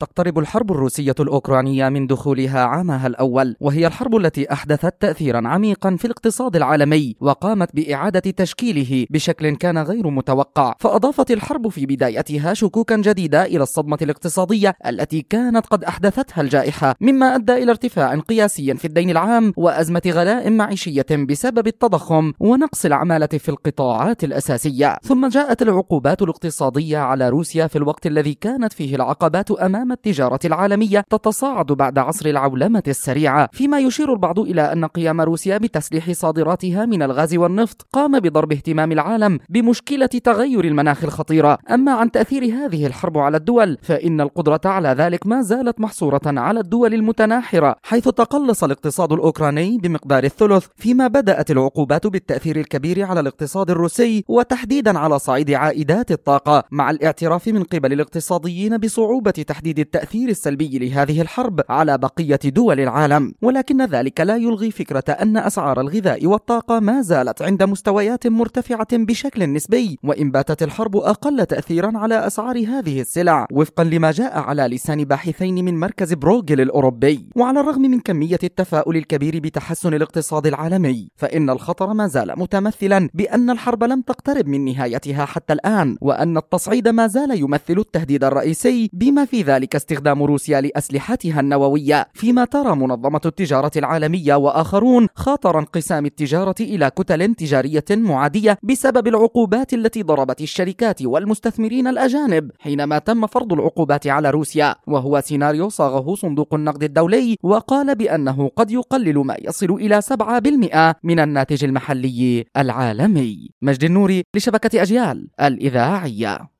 تقترب الحرب الروسية الأوكرانية من دخولها عامها الأول وهي الحرب التي أحدثت تأثيرا عميقا في الاقتصاد العالمي وقامت بإعادة تشكيله بشكل كان غير متوقع. فأضافت الحرب في بدايتها شكوكا جديدة إلى الصدمة الاقتصادية التي كانت قد أحدثتها الجائحة مما أدى إلى ارتفاع قياسي في الدين العام وأزمة غلاء معيشية بسبب التضخم ونقص العمالة في القطاعات الأساسية. ثم جاءت العقوبات الاقتصادية على روسيا في الوقت الذي كانت فيه العقبات أمام أمام التجارة العالمية تتصاعد بعد عصر العولمة السريعة فيما يشير البعض إلى أن قيام روسيا بتسليح صادراتها من الغاز والنفط قام بضرب اهتمام العالم بمشكلة تغير المناخ الخطيرة. أما عن تأثير هذه الحرب على الدول فإن القدرة على ذلك ما زالت محصورة على الدول المتناحرة حيث تقلص الاقتصاد الأوكراني بمقدار الثلث فيما بدأت العقوبات بالتأثير الكبير على الاقتصاد الروسي وتحديدا على صعيد عائدات الطاقة مع الاعتراف من قبل الاقتصاديين بصعوبة تحديد تحديد التأثير السلبي لهذه الحرب على بقية دول العالم. ولكن ذلك لا يلغي فكرة أن أسعار الغذاء والطاقة ما زالت عند مستويات مرتفعة بشكل نسبي وإن باتت الحرب أقل تأثيرا على أسعار هذه السلع وفقا لما جاء على لسان باحثين من مركز بروغل الأوروبي. وعلى الرغم من كمية التفاؤل الكبير بتحسن الاقتصاد العالمي فإن الخطر ما زال متمثلا بأن الحرب لم تقترب من نهايتها حتى الآن وأن التصعيد ما زال يمثل التهديد الرئيسي بما في ذلك ذلك استخدام روسيا لأسلحتها النووية فيما ترى منظمة التجارة العالمية وآخرون خاطر انقسام التجارة إلى كتل تجارية معادية بسبب العقوبات التي ضربت الشركات والمستثمرين الأجانب حينما تم فرض العقوبات على روسيا وهو سيناريو صاغه صندوق النقد الدولي وقال بأنه قد يقلل ما يصل إلى 7% من الناتج المحلي العالمي. مجد النوري لشبكة أجيال الإذاعية.